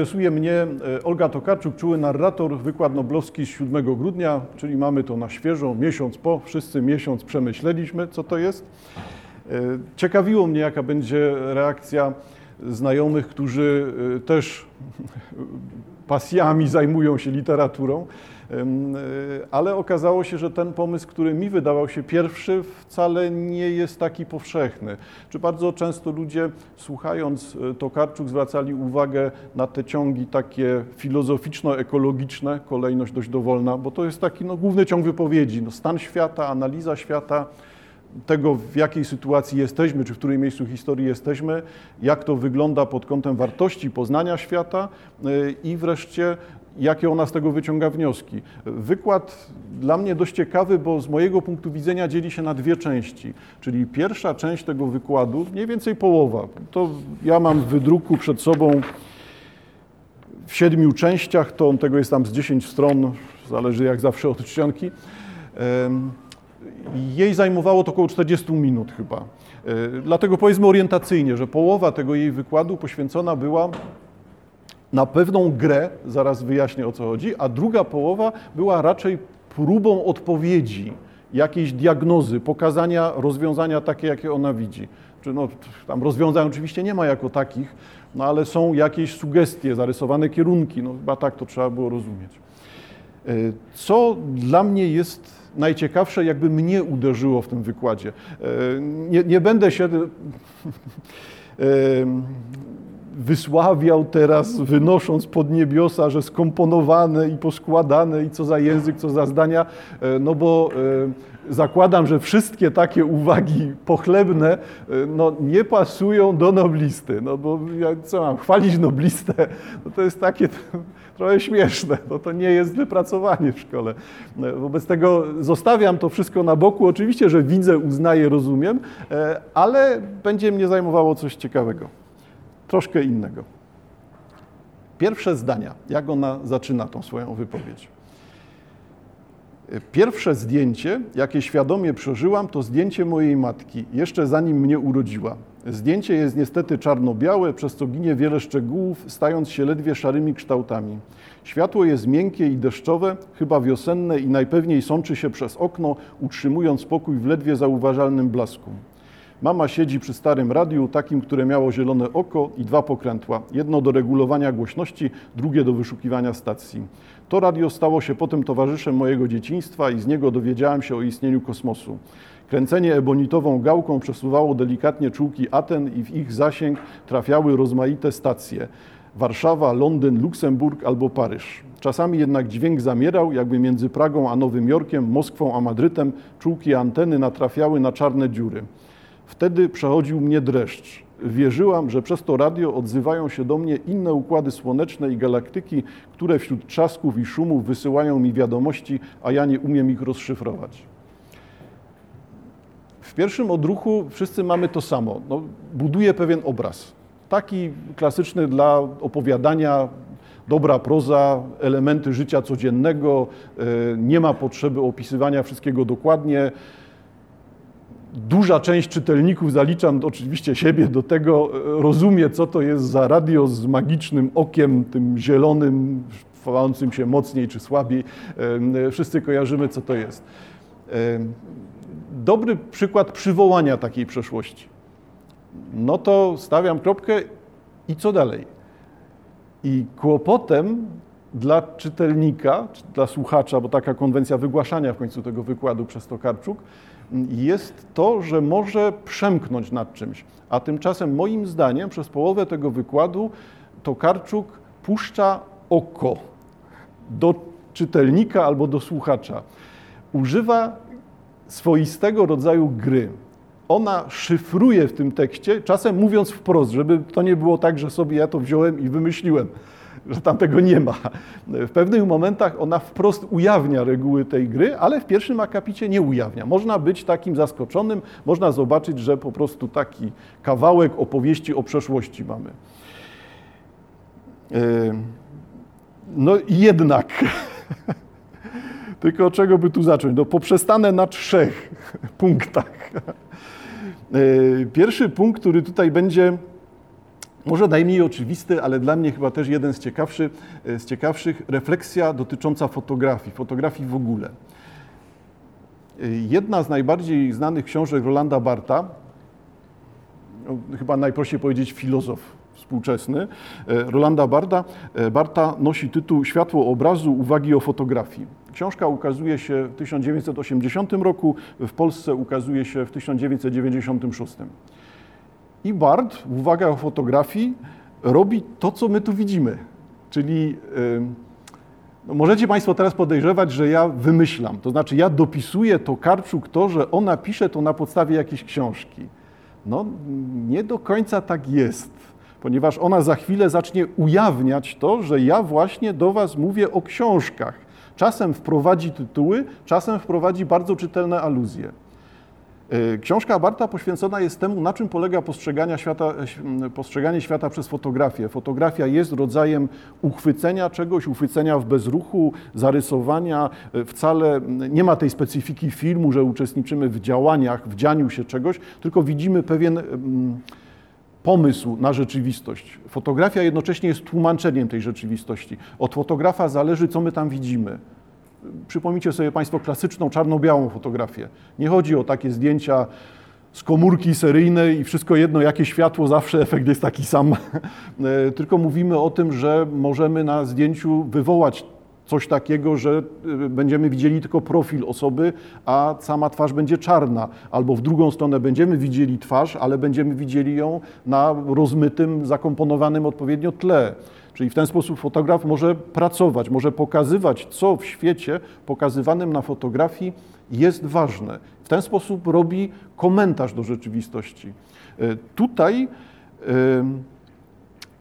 Interesuje mnie e, Olga Tokarczuk, czuły narrator, wykład noblowski z 7 grudnia, czyli mamy to na świeżo, miesiąc po, wszyscy miesiąc przemyśleliśmy, co to jest. E, ciekawiło mnie, jaka będzie reakcja znajomych, którzy e, też pasjami zajmują się literaturą. E, ale okazało się, że ten pomysł, który mi wydawał się pierwszy, wcale nie jest taki powszechny. Czy bardzo często ludzie, słuchając e, Tokarczuk, zwracali uwagę na te ciągi takie filozoficzno-ekologiczne, kolejność dość dowolna, bo to jest taki no, główny ciąg wypowiedzi, no, stan świata, analiza świata, tego, w jakiej sytuacji jesteśmy, czy w którym miejscu historii jesteśmy, jak to wygląda pod kątem wartości poznania świata e, i wreszcie jakie ona z tego wyciąga wnioski. Wykład dla mnie dość ciekawy, bo z mojego punktu widzenia dzieli się na dwie części. Czyli pierwsza część tego wykładu, mniej więcej połowa, to ja mam w wydruku przed sobą w siedmiu częściach, to tego jest tam z 10 stron, zależy jak zawsze od czcionki. Jej zajmowało to około 40 minut chyba. E, dlatego powiedzmy orientacyjnie, że połowa tego jej wykładu poświęcona była na pewną grę, zaraz wyjaśnię o co chodzi, a druga połowa była raczej próbą odpowiedzi, jakiejś diagnozy, pokazania rozwiązania takie, jakie ona widzi. Czy no, tam rozwiązań oczywiście nie ma jako takich, no ale są jakieś sugestie, zarysowane kierunki, no chyba tak to trzeba było rozumieć. E, co dla mnie jest najciekawsze, jakby mnie uderzyło w tym wykładzie. E, nie, nie będę się e, wysławiał teraz, wynosząc pod niebiosa, że skomponowane i poskładane i co za język, co za zdania, e, no bo e, zakładam, że wszystkie takie uwagi pochlebne e, no, nie pasują do noblisty. No bo ja co mam, chwalić noblistę, no to jest takie trochę śmieszne, no to nie jest wypracowanie w szkole. Wobec tego zostawiam to wszystko na boku. Oczywiście, że widzę, uznaję, rozumiem, ale będzie mnie zajmowało coś ciekawego troszkę innego. Pierwsze zdania, jak ona zaczyna tą swoją wypowiedź. Pierwsze zdjęcie, jakie świadomie przeżyłam, to zdjęcie mojej matki, jeszcze zanim mnie urodziła. Zdjęcie jest niestety czarno-białe, przez co ginie wiele szczegółów, stając się ledwie szarymi kształtami. Światło jest miękkie i deszczowe, chyba wiosenne i najpewniej sączy się przez okno, utrzymując spokój w ledwie zauważalnym blasku. Mama siedzi przy starym radiu, takim, które miało zielone oko i dwa pokrętła. Jedno do regulowania głośności, drugie do wyszukiwania stacji. To radio stało się potem towarzyszem mojego dzieciństwa i z niego dowiedziałem się o istnieniu kosmosu. Kręcenie ebonitową gałką przesuwało delikatnie czułki Aten i w ich zasięg trafiały rozmaite stacje. Warszawa, Londyn, Luksemburg albo Paryż. Czasami jednak dźwięk zamierał, jakby między Pragą a Nowym Jorkiem, Moskwą a Madrytem czułki anteny natrafiały na czarne dziury. Wtedy przechodził mnie dreszcz. Wierzyłam, że przez to radio odzywają się do mnie inne układy słoneczne i galaktyki, które wśród trzasków i szumów wysyłają mi wiadomości, a ja nie umiem ich rozszyfrować. W pierwszym odruchu wszyscy mamy to samo. No, buduje pewien obraz. Taki klasyczny dla opowiadania, dobra proza, elementy życia codziennego, e, nie ma potrzeby opisywania wszystkiego dokładnie duża część czytelników, zaliczam oczywiście siebie do tego, e, rozumie, co to jest za radio z magicznym okiem, tym zielonym, chwalącym się mocniej czy słabiej. E, wszyscy kojarzymy, co to jest. Dobry przykład przywołania takiej przeszłości. No to stawiam kropkę i co dalej? I kłopotem dla czytelnika, czy dla słuchacza, bo taka konwencja wygłaszania w końcu tego wykładu przez Tokarczuk, jest to, że może przemknąć nad czymś. A tymczasem moim zdaniem przez połowę tego wykładu Tokarczuk puszcza oko do czytelnika albo do słuchacza. Używa swoistego rodzaju gry. Ona szyfruje w tym tekście, czasem mówiąc wprost, żeby to nie było tak, że sobie ja to wziąłem i wymyśliłem że tam tego nie ma. W pewnych momentach ona wprost ujawnia reguły tej gry, ale w pierwszym akapicie nie ujawnia. Można być takim zaskoczonym, można zobaczyć, że po prostu taki kawałek opowieści o przeszłości mamy. No i jednak, tylko od czego by tu zacząć? No poprzestanę na trzech punktach. Pierwszy punkt, który tutaj będzie może najmniej oczywisty, ale dla mnie chyba też jeden z, ciekawszy, z ciekawszych, refleksja dotycząca fotografii, fotografii w ogóle. Jedna z najbardziej znanych książek Rolanda Barta, no, chyba najprościej powiedzieć filozof współczesny, Rolanda Barta, Barta nosi tytuł Światło obrazu, uwagi o fotografii. Książka ukazuje się w 1980 roku, w Polsce ukazuje się w 1996. I Bart w uwagach o fotografii robi to, co my tu widzimy. Czyli no możecie Państwo teraz podejrzewać, że ja wymyślam. To znaczy, ja dopisuję to Karczuk to, że ona pisze to na podstawie jakiejś książki. No, nie do końca tak jest, ponieważ ona za chwilę zacznie ujawniać to, że ja właśnie do Was mówię o książkach. Czasem wprowadzi tytuły, czasem wprowadzi bardzo czytelne aluzje. E, książka Barta poświęcona jest temu, na czym polega postrzeganie świata, postrzeganie świata przez fotografię. Fotografia jest rodzajem uchwycenia czegoś, uchwycenia w bezruchu, zarysowania. E, wcale nie ma tej specyfiki filmu, że uczestniczymy w działaniach, w dzianiu się czegoś, tylko widzimy pewien pomysł na rzeczywistość. Fotografia jednocześnie jest tłumaczeniem tej rzeczywistości. Od fotografa zależy, co my tam widzimy. Przypomnijcie sobie Państwo klasyczną czarno-białą fotografię. Nie chodzi o takie zdjęcia z komórki seryjnej i wszystko jedno, jakie światło, zawsze efekt jest taki sam. E, tylko mówimy o tym, że możemy na zdjęciu wywołać coś takiego, że y, będziemy widzieli tylko profil osoby, a sama twarz będzie czarna. Albo w drugą stronę będziemy widzieli twarz, ale będziemy widzieli ją na rozmytym, zakomponowanym odpowiednio tle. Czyli w ten sposób fotograf może pracować, może pokazywać, co w świecie pokazywanym na fotografii jest ważne. W ten sposób robi komentarz do rzeczywistości. Y, tutaj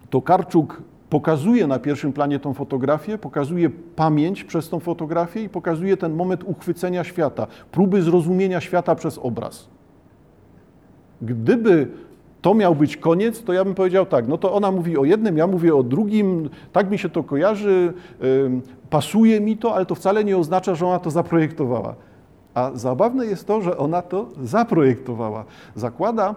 Tokarczuk pokazuje na pierwszym planie tą fotografię, pokazuje pamięć przez tą fotografię i pokazuje ten moment uchwycenia świata, próby zrozumienia świata przez obraz. Gdyby to miał być koniec, to ja bym powiedział tak, no to ona mówi o jednym, ja mówię o drugim, tak mi się to kojarzy, pasuje mi to, ale to wcale nie oznacza, że ona to zaprojektowała. A zabawne jest to, że ona to zaprojektowała. Zakłada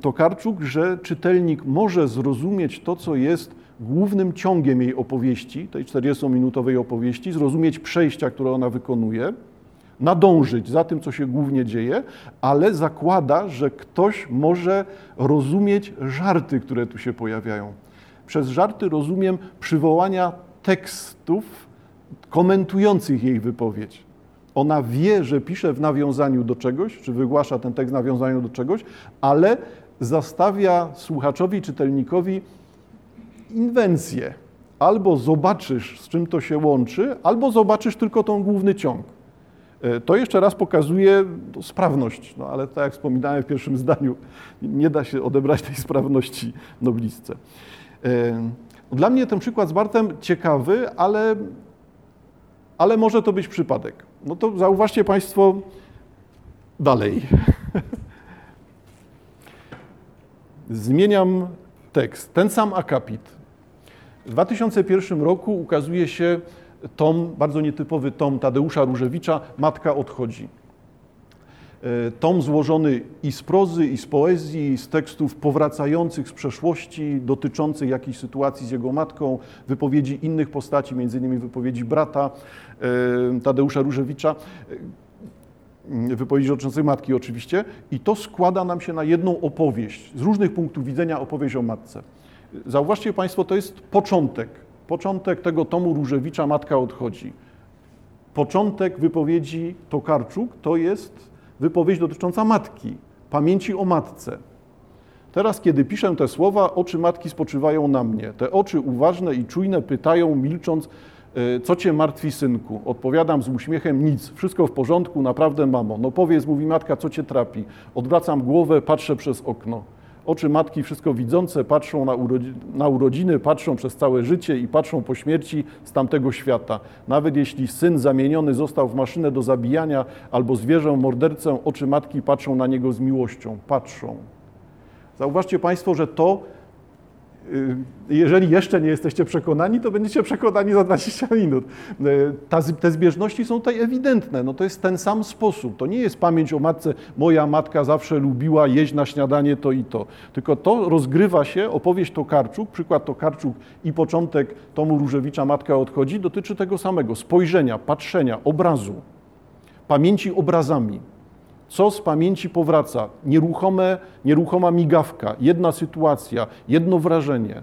Tokarczuk, że czytelnik może zrozumieć to, co jest głównym ciągiem jej opowieści, tej 40-minutowej opowieści, zrozumieć przejścia, które ona wykonuje, nadążyć za tym, co się głównie dzieje, ale zakłada, że ktoś może rozumieć żarty, które tu się pojawiają. Przez żarty rozumiem przywołania tekstów komentujących jej wypowiedź. Ona wie, że pisze w nawiązaniu do czegoś, czy wygłasza ten tekst w nawiązaniu do czegoś, ale zastawia słuchaczowi, czytelnikowi inwencję. Albo zobaczysz, z czym to się łączy, albo zobaczysz tylko tą główny ciąg. E, to jeszcze raz pokazuje sprawność, no ale tak jak wspominałem w pierwszym zdaniu, nie da się odebrać tej sprawności noblistce. E, dla mnie ten przykład z Bartem ciekawy, ale, ale może to być przypadek. No to zauważcie Państwo dalej. Zmieniam tekst, ten sam akapit. W 2001 roku ukazuje się tom, bardzo nietypowy tom Tadeusza Różewicza, Matka odchodzi. E, tom złożony i z prozy, i z poezji, i z tekstów powracających z przeszłości, dotyczących jakiejś sytuacji z jego matką, wypowiedzi innych postaci, między innymi wypowiedzi brata e, Tadeusza Różewicza, e, wypowiedzi dotyczących matki oczywiście, i to składa nam się na jedną opowieść, z różnych punktów widzenia opowieść o matce. Zauważcie Państwo, to jest początek. Początek tego tomu Różewicza Matka odchodzi. Początek wypowiedzi Tokarczuk to jest wypowiedź dotycząca matki, pamięci o matce. Teraz, kiedy piszę te słowa, oczy matki spoczywają na mnie. Te oczy uważne i czujne pytają, milcząc, e, co cię martwi, synku? Odpowiadam z uśmiechem, nic, wszystko w porządku, naprawdę, mamo. No powiedz, mówi matka, co cię trapi? Odwracam głowę, patrzę przez okno. Oczy matki wszystko widzące patrzą na, urodzi na urodziny, patrzą przez całe życie i patrzą po śmierci z tamtego świata. Nawet jeśli syn zamieniony został w maszynę do zabijania albo zwierzę mordercę, oczy matki patrzą na niego z miłością. Patrzą. Zauważcie Państwo, że to jeżeli jeszcze nie jesteście przekonani, to będziecie przekonani za 20 minut. Y, ta, te zbieżności są tutaj ewidentne. No to jest ten sam sposób. To nie jest pamięć o matce, moja matka zawsze lubiła jeść na śniadanie to i to. Tylko to rozgrywa się, opowieść Tokarczuk, przykład Tokarczuk i początek tomu Różewicza Matka odchodzi, dotyczy tego samego. Spojrzenia, patrzenia, obrazu, pamięci obrazami. Co z pamięci powraca? Nieruchome, nieruchoma migawka, jedna sytuacja, jedno wrażenie.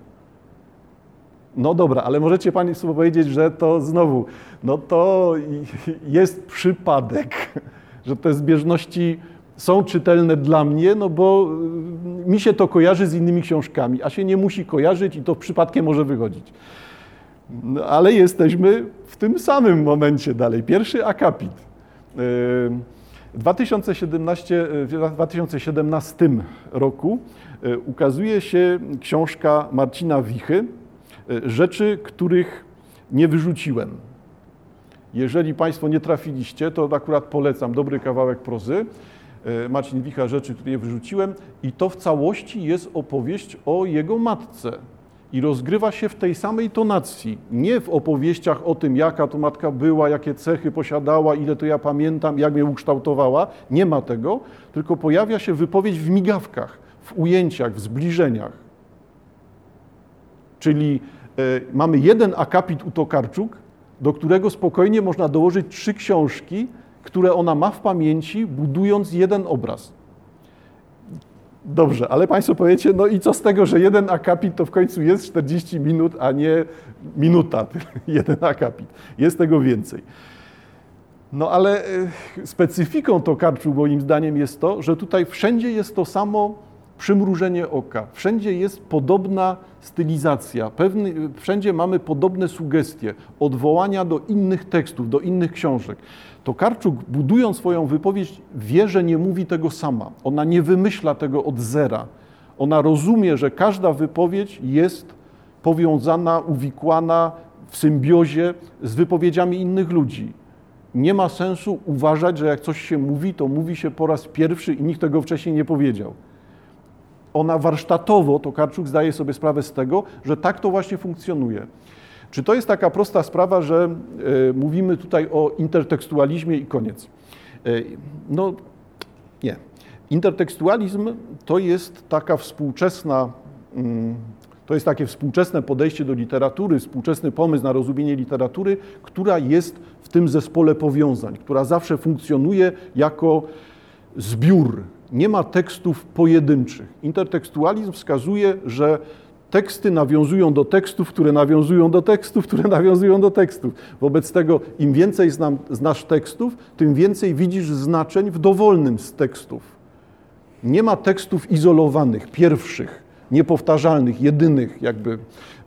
No dobra, ale możecie Państwo powiedzieć, że to znowu, no to jest przypadek, że te zbieżności są czytelne dla mnie, no bo y, mi się to kojarzy z innymi książkami, a się nie musi kojarzyć i to przypadkiem może wychodzić. No, ale jesteśmy w tym samym momencie dalej. Pierwszy akapit. Yy, 2017, w 2017 roku e, ukazuje się książka Marcina Wichy, e, Rzeczy, których nie wyrzuciłem. Jeżeli Państwo nie trafiliście, to akurat polecam dobry kawałek prozy. E, Marcin Wicha, Rzeczy, które nie wyrzuciłem. I to w całości jest opowieść o jego matce, i rozgrywa się w tej samej tonacji, nie w opowieściach o tym, jaka to matka była, jakie cechy posiadała, ile to ja pamiętam, jak mnie ukształtowała. Nie ma tego, tylko pojawia się wypowiedź w migawkach, w ujęciach, w zbliżeniach. Czyli y, mamy jeden akapit u Tokarczuk, do którego spokojnie można dołożyć trzy książki, które ona ma w pamięci, budując jeden obraz. Dobrze, ale Państwo powiecie, no i co z tego, że jeden akapit to w końcu jest 40 minut, a nie minuta, jeden akapit. Jest tego więcej. No ale e, specyfiką to karczu moim zdaniem jest to, że tutaj wszędzie jest to samo przymrużenie oka. Wszędzie jest podobna stylizacja, pewny, wszędzie mamy podobne sugestie, odwołania do innych tekstów, do innych książek. To Karczuk, budując swoją wypowiedź, wie, że nie mówi tego sama. Ona nie wymyśla tego od zera. Ona rozumie, że każda wypowiedź jest powiązana, uwikłana w symbiozie z wypowiedziami innych ludzi. Nie ma sensu uważać, że jak coś się mówi, to mówi się po raz pierwszy i nikt tego wcześniej nie powiedział ona warsztatowo, to Karczuk zdaje sobie sprawę z tego, że tak to właśnie funkcjonuje. Czy to jest taka prosta sprawa, że y, mówimy tutaj o intertekstualizmie i koniec? Y, no nie. Intertekstualizm to jest taka współczesna, y, to jest takie współczesne podejście do literatury, współczesny pomysł na rozumienie literatury, która jest w tym zespole powiązań, która zawsze funkcjonuje jako zbiór nie ma tekstów pojedynczych. Intertekstualizm wskazuje, że teksty nawiązują do tekstów, które nawiązują do tekstów, które nawiązują do tekstów. Wobec tego im więcej znam, znasz tekstów, tym więcej widzisz znaczeń w dowolnym z tekstów. Nie ma tekstów izolowanych, pierwszych, niepowtarzalnych, jedynych, jakby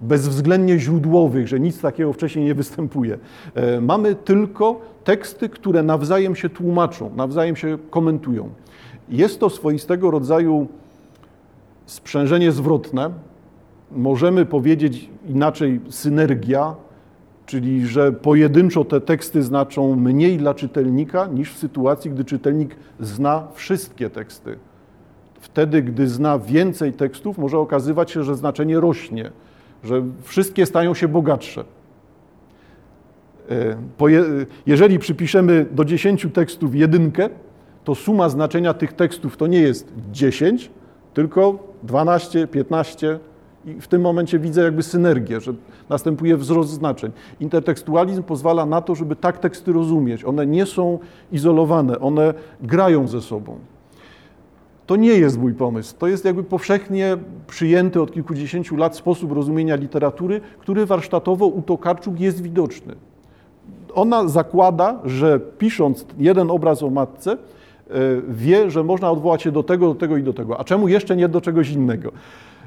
bezwzględnie źródłowych, że nic takiego wcześniej nie występuje. E, mamy tylko teksty, które nawzajem się tłumaczą, nawzajem się komentują. Jest to swoistego rodzaju sprzężenie zwrotne. Możemy powiedzieć inaczej synergia, czyli że pojedynczo te teksty znaczą mniej dla czytelnika niż w sytuacji, gdy czytelnik zna wszystkie teksty. Wtedy, gdy zna więcej tekstów, może okazywać się, że znaczenie rośnie, że wszystkie stają się bogatsze. E, jeżeli przypiszemy do dziesięciu tekstów jedynkę, to suma znaczenia tych tekstów to nie jest 10, tylko 12, 15 i w tym momencie widzę jakby synergię, że następuje wzrost znaczeń. Intertekstualizm pozwala na to, żeby tak teksty rozumieć. One nie są izolowane, one grają ze sobą. To nie jest mój pomysł. To jest jakby powszechnie przyjęty od kilkudziesięciu lat sposób rozumienia literatury, który warsztatowo u Tokarczuk jest widoczny. Ona zakłada, że pisząc jeden obraz o matce, E, wie, że można odwołać się do tego, do tego i do tego. A czemu jeszcze nie do czegoś innego?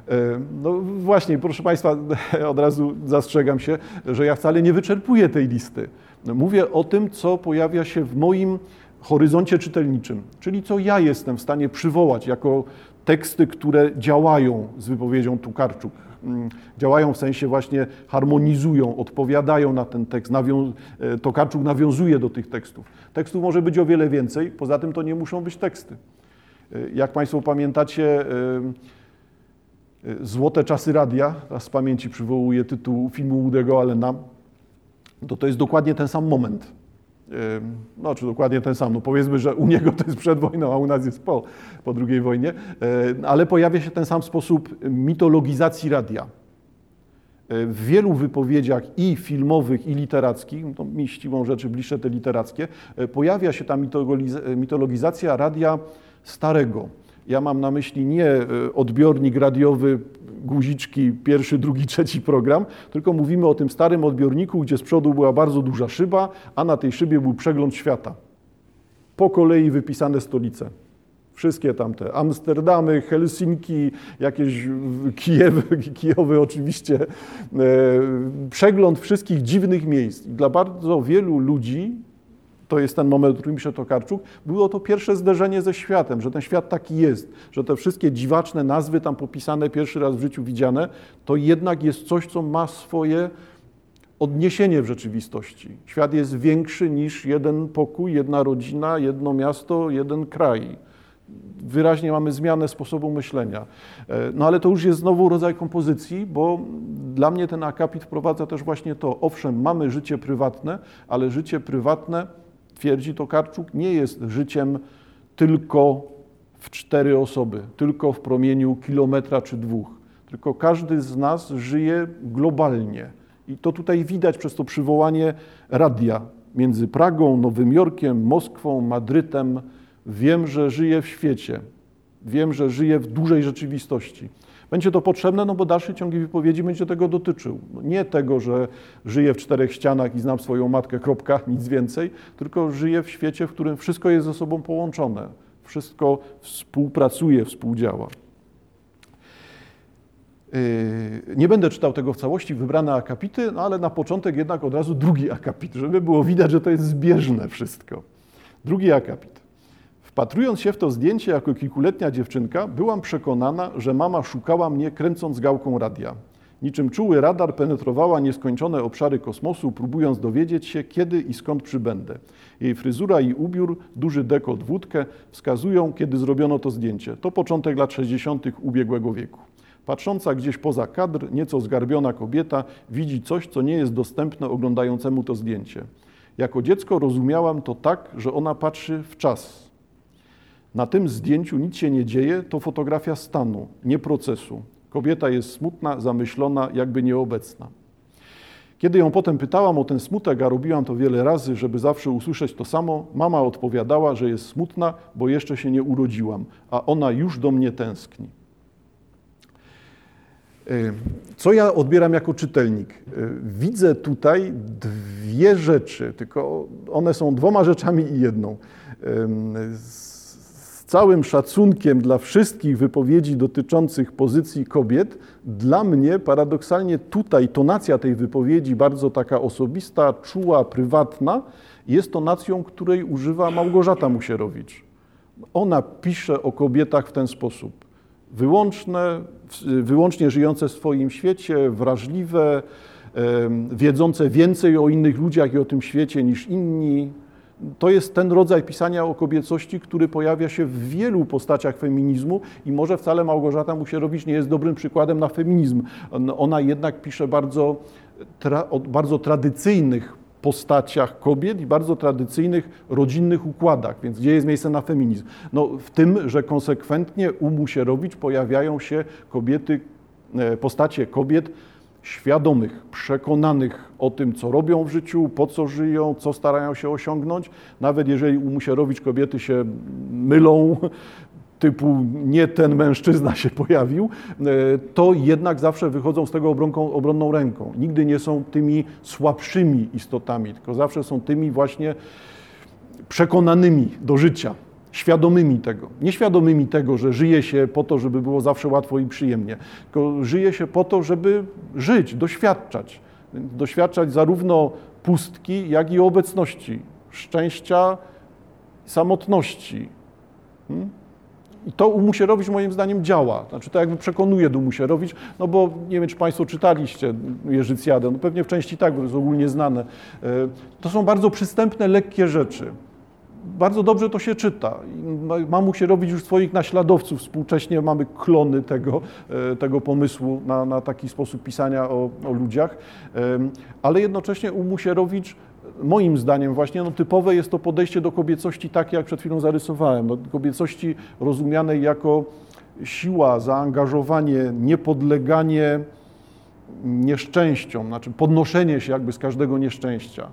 E, no właśnie, proszę Państwa, od razu zastrzegam się, że ja wcale nie wyczerpuję tej listy. Mówię o tym, co pojawia się w moim horyzoncie czytelniczym, czyli co ja jestem w stanie przywołać jako teksty, które działają z wypowiedzią Tukarczuk. Mm, działają w sensie właśnie harmonizują, odpowiadają na ten tekst. Nawią e, Tokarczuk nawiązuje do tych tekstów. Tekstów może być o wiele więcej, poza tym to nie muszą być teksty. E, jak Państwo pamiętacie, Złote czasy radia, teraz z pamięci przywołuję tytuł filmu Woody'ego Allena, to to jest dokładnie ten sam moment. No, czy dokładnie ten sam. No powiedzmy, że u niego to jest przed wojną, a u nas jest po, po II wojnie, ale pojawia się ten sam sposób mitologizacji radia. W wielu wypowiedziach i filmowych, i literackich, no mi siłą rzeczy bliższe te literackie, pojawia się ta mitologizacja radia starego. Ja mam na myśli nie e, odbiornik radiowy, guziczki, pierwszy, drugi, trzeci program, tylko mówimy o tym starym odbiorniku, gdzie z przodu była bardzo duża szyba, a na tej szybie był przegląd świata. Po kolei wypisane stolice. Wszystkie tamte, Amsterdamy, Helsinki, jakieś Kijewy, Kijowy oczywiście. E, przegląd wszystkich dziwnych miejsc. Dla bardzo wielu ludzi to jest ten moment, o którym pisze Tokarczuk, było to pierwsze zderzenie ze światem, że ten świat taki jest, że te wszystkie dziwaczne nazwy tam popisane, pierwszy raz w życiu widziane, to jednak jest coś, co ma swoje odniesienie w rzeczywistości. Świat jest większy niż jeden pokój, jedna rodzina, jedno miasto, jeden kraj. Wyraźnie mamy zmianę sposobu myślenia. E, no ale to już jest znowu rodzaj kompozycji, bo dla mnie ten akapit wprowadza też właśnie to. Owszem, mamy życie prywatne, ale życie prywatne twierdzi Tokarczuk, nie jest życiem tylko w cztery osoby, tylko w promieniu kilometra czy dwóch, tylko każdy z nas żyje globalnie. I to tutaj widać przez to przywołanie radia między Pragą, Nowym Jorkiem, Moskwą, Madrytem. Wiem, że żyję w świecie. Wiem, że żyję w dużej rzeczywistości. Będzie to potrzebne, no bo dalszy ciąg wypowiedzi będzie tego dotyczył. Nie tego, że żyję w czterech ścianach i znam swoją matkę, kropka, nic więcej, tylko żyję w świecie, w którym wszystko jest ze sobą połączone. Wszystko współpracuje, współdziała. Yy, nie będę czytał tego w całości, wybrane akapity, no ale na początek jednak od razu drugi akapit, żeby było widać, że to jest zbieżne wszystko. Drugi akapit. Wpatrując się w to zdjęcie jako kilkuletnia dziewczynka, byłam przekonana, że mama szukała mnie kręcąc gałką radia. Niczym czuły radar penetrowała nieskończone obszary kosmosu, próbując dowiedzieć się, kiedy i skąd przybędę. Jej fryzura i ubiór, duży dekolt, wódkę wskazują, kiedy zrobiono to zdjęcie. To początek lat 60. ubiegłego wieku. Patrząca gdzieś poza kadr, nieco zgarbiona kobieta widzi coś, co nie jest dostępne oglądającemu to zdjęcie. Jako dziecko rozumiałam to tak, że ona patrzy w czas, na tym zdjęciu nic się nie dzieje, to fotografia stanu, nie procesu. Kobieta jest smutna, zamyślona, jakby nieobecna. Kiedy ją potem pytałam o ten smutek, a robiłam to wiele razy, żeby zawsze usłyszeć to samo, mama odpowiadała, że jest smutna, bo jeszcze się nie urodziłam, a ona już do mnie tęskni. E, co ja odbieram jako czytelnik? E, widzę tutaj dwie rzeczy, tylko one są dwoma rzeczami i jedną całym szacunkiem dla wszystkich wypowiedzi dotyczących pozycji kobiet, dla mnie paradoksalnie tutaj tonacja tej wypowiedzi, bardzo taka osobista, czuła, prywatna, jest tonacją, której używa Małgorzata Musierowicz. Ona pisze o kobietach w ten sposób. Wyłączne, wyłącznie żyjące w swoim świecie, wrażliwe, wiedzące więcej o innych ludziach i o tym świecie niż inni, to jest ten rodzaj pisania o kobiecości, który pojawia się w wielu postaciach feminizmu i może wcale Małgorzata Musierowicz nie jest dobrym przykładem na feminizm. Ona jednak pisze bardzo, tra, o bardzo tradycyjnych postaciach kobiet i bardzo tradycyjnych rodzinnych układach, więc gdzie jest miejsce na feminizm? No, w tym, że konsekwentnie u Musierowicz pojawiają się kobiety, e, postacie kobiet, świadomych, przekonanych o tym, co robią w życiu, po co żyją, co starają się osiągnąć. Nawet jeżeli u Musierowicz kobiety się mylą, typu nie ten mężczyzna się pojawił, e, to jednak zawsze wychodzą z tego obronką, obronną ręką. Nigdy nie są tymi słabszymi istotami, tylko zawsze są tymi właśnie przekonanymi do życia świadomymi tego. Nieświadomymi tego, że żyje się po to, żeby było zawsze łatwo i przyjemnie, tylko żyje się po to, żeby żyć, doświadczać. Doświadczać zarówno pustki, jak i obecności, szczęścia, samotności. Hmm? I to u Musierowicz moim zdaniem działa. Znaczy to jakby przekonuje do Musierowicz, no bo nie wiem, czy Państwo czytaliście Jerzycjadę, no pewnie w części tak, bo to jest ogólnie znane. E, to są bardzo przystępne, lekkie rzeczy bardzo dobrze to się czyta. Ma mu się robić już swoich naśladowców. Współcześnie mamy klony tego, e, tego pomysłu na, na taki sposób pisania o, o ludziach, ale jednocześnie u Musierowicz moim zdaniem właśnie no, typowe jest to podejście do kobiecości takie, jak przed chwilą zarysowałem. No, kobiecości rozumianej jako siła, zaangażowanie, niepodleganie nieszczęściom, znaczy podnoszenie się jakby z każdego nieszczęścia.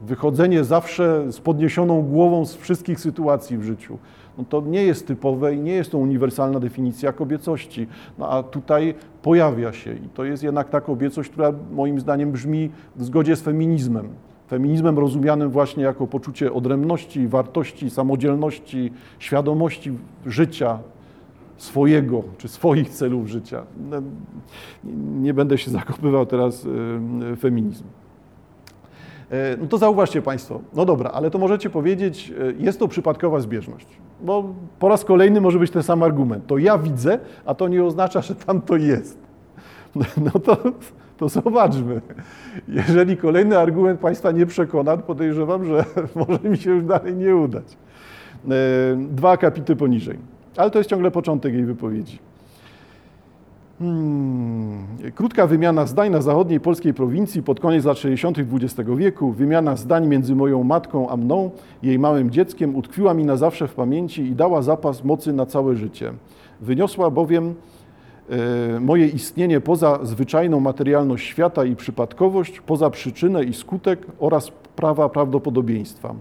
Wychodzenie zawsze z podniesioną głową z wszystkich sytuacji w życiu. No to nie jest typowe i nie jest to uniwersalna definicja kobiecości. No a tutaj pojawia się i to jest jednak ta kobiecość, która moim zdaniem brzmi w zgodzie z feminizmem. Feminizmem rozumianym właśnie jako poczucie odrębności, wartości, samodzielności, świadomości życia, swojego czy swoich celów życia. No, nie będę się zakopywał teraz feminizm. E, no to zauważcie Państwo, no dobra, ale to możecie powiedzieć, e, jest to przypadkowa zbieżność. Bo po raz kolejny może być ten sam argument. To ja widzę, a to nie oznacza, że tam to jest. No to, to zobaczmy. Jeżeli kolejny argument Państwa nie przekona, podejrzewam, że może mi się już dalej nie udać. E, dwa akapity poniżej. Ale to jest ciągle początek jej wypowiedzi. Hmm. Krótka wymiana zdań na zachodniej polskiej prowincji pod koniec lat 60. XX wieku, wymiana zdań między moją matką a mną, jej małym dzieckiem, utkwiła mi na zawsze w pamięci i dała zapas mocy na całe życie. Wyniosła bowiem e, moje istnienie poza zwyczajną materialność świata i przypadkowość, poza przyczynę i skutek oraz prawa prawdopodobieństwa.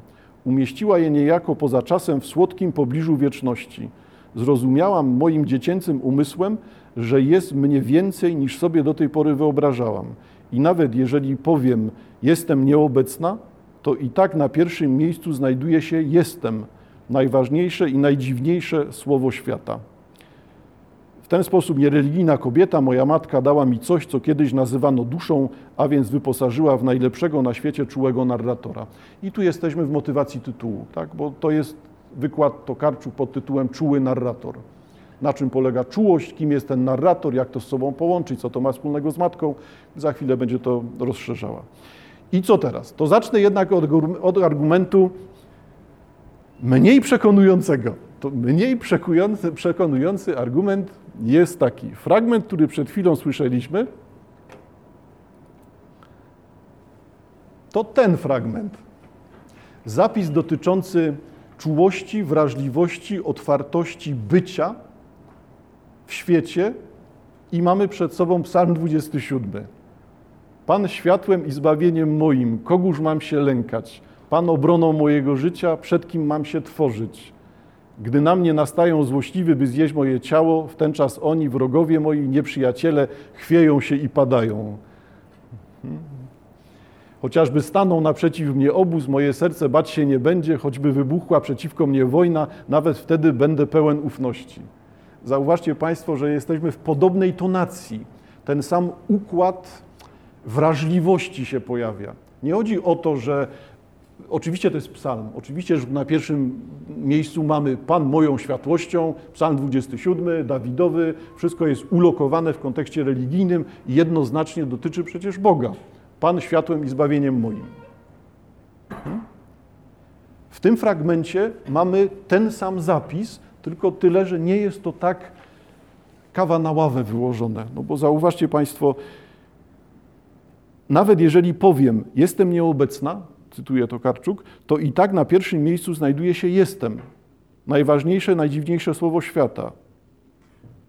Umieściła je niejako poza czasem w słodkim pobliżu wieczności. Zrozumiałam moim dziecięcym umysłem, że jest mnie więcej niż sobie do tej pory wyobrażałam. I nawet jeżeli powiem, jestem nieobecna, to i tak na pierwszym miejscu znajduje się jestem, najważniejsze i najdziwniejsze słowo świata. W ten sposób niereligijna kobieta, moja matka, dała mi coś, co kiedyś nazywano duszą, a więc wyposażyła w najlepszego na świecie czułego narratora. I tu jesteśmy w motywacji tytułu, tak? bo to jest wykład Tokarczuk pod tytułem Czuły narrator na czym polega czułość, kim jest ten narrator, jak to z sobą połączyć, co to ma wspólnego z matką. Za chwilę będzie to rozszerzała. I co teraz? To zacznę jednak od, od argumentu mniej przekonującego. To mniej przekonujący, przekonujący argument jest taki. Fragment, który przed chwilą słyszeliśmy, to ten fragment. Zapis dotyczący czułości, wrażliwości, otwartości bycia w świecie i mamy przed sobą Psalm 27. Pan światłem i zbawieniem moim, kogóż mam się lękać? Pan obroną mojego życia, przed kim mam się tworzyć? Gdy na mnie nastają złośliwy, by zjeść moje ciało, w ten czas oni, wrogowie moi, nieprzyjaciele, chwieją się i padają. Chociażby staną naprzeciw mnie obóz, moje serce bać się nie będzie, choćby wybuchła przeciwko mnie wojna, nawet wtedy będę pełen ufności. Zauważcie Państwo, że jesteśmy w podobnej tonacji. Ten sam układ wrażliwości się pojawia. Nie chodzi o to, że oczywiście to jest psalm, oczywiście, że na pierwszym miejscu mamy Pan moją światłością, psalm 27, Dawidowy, wszystko jest ulokowane w kontekście religijnym i jednoznacznie dotyczy przecież Boga. Pan światłem i zbawieniem moim. Hmm? W tym fragmencie mamy ten sam zapis, tylko tyle, że nie jest to tak kawa na ławę wyłożone. No bo zauważcie Państwo, nawet jeżeli powiem, jestem nieobecna, cytuję to Karczuk, to i tak na pierwszym miejscu znajduje się jestem. Najważniejsze, najdziwniejsze słowo świata.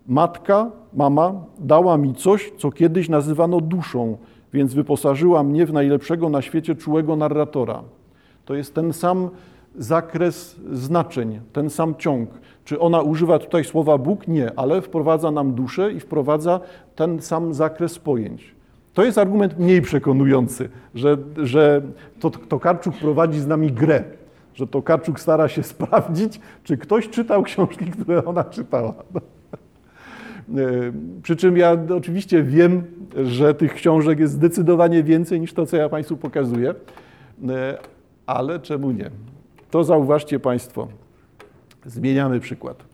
Matka, mama dała mi coś, co kiedyś nazywano duszą, więc wyposażyła mnie w najlepszego na świecie czułego narratora. To jest ten sam zakres znaczeń, ten sam ciąg. Czy ona używa tutaj słowa Bóg? Nie, ale wprowadza nam duszę i wprowadza ten sam zakres pojęć. To jest argument mniej przekonujący, że, że to, Karczuk prowadzi z nami grę, że to Karczuk stara się sprawdzić, czy ktoś czytał książki, które ona czytała. E, przy czym ja oczywiście wiem, że tych książek jest zdecydowanie więcej niż to, co ja Państwu pokazuję, e, ale czemu nie? To zauważcie Państwo. Zmieniamy przykład.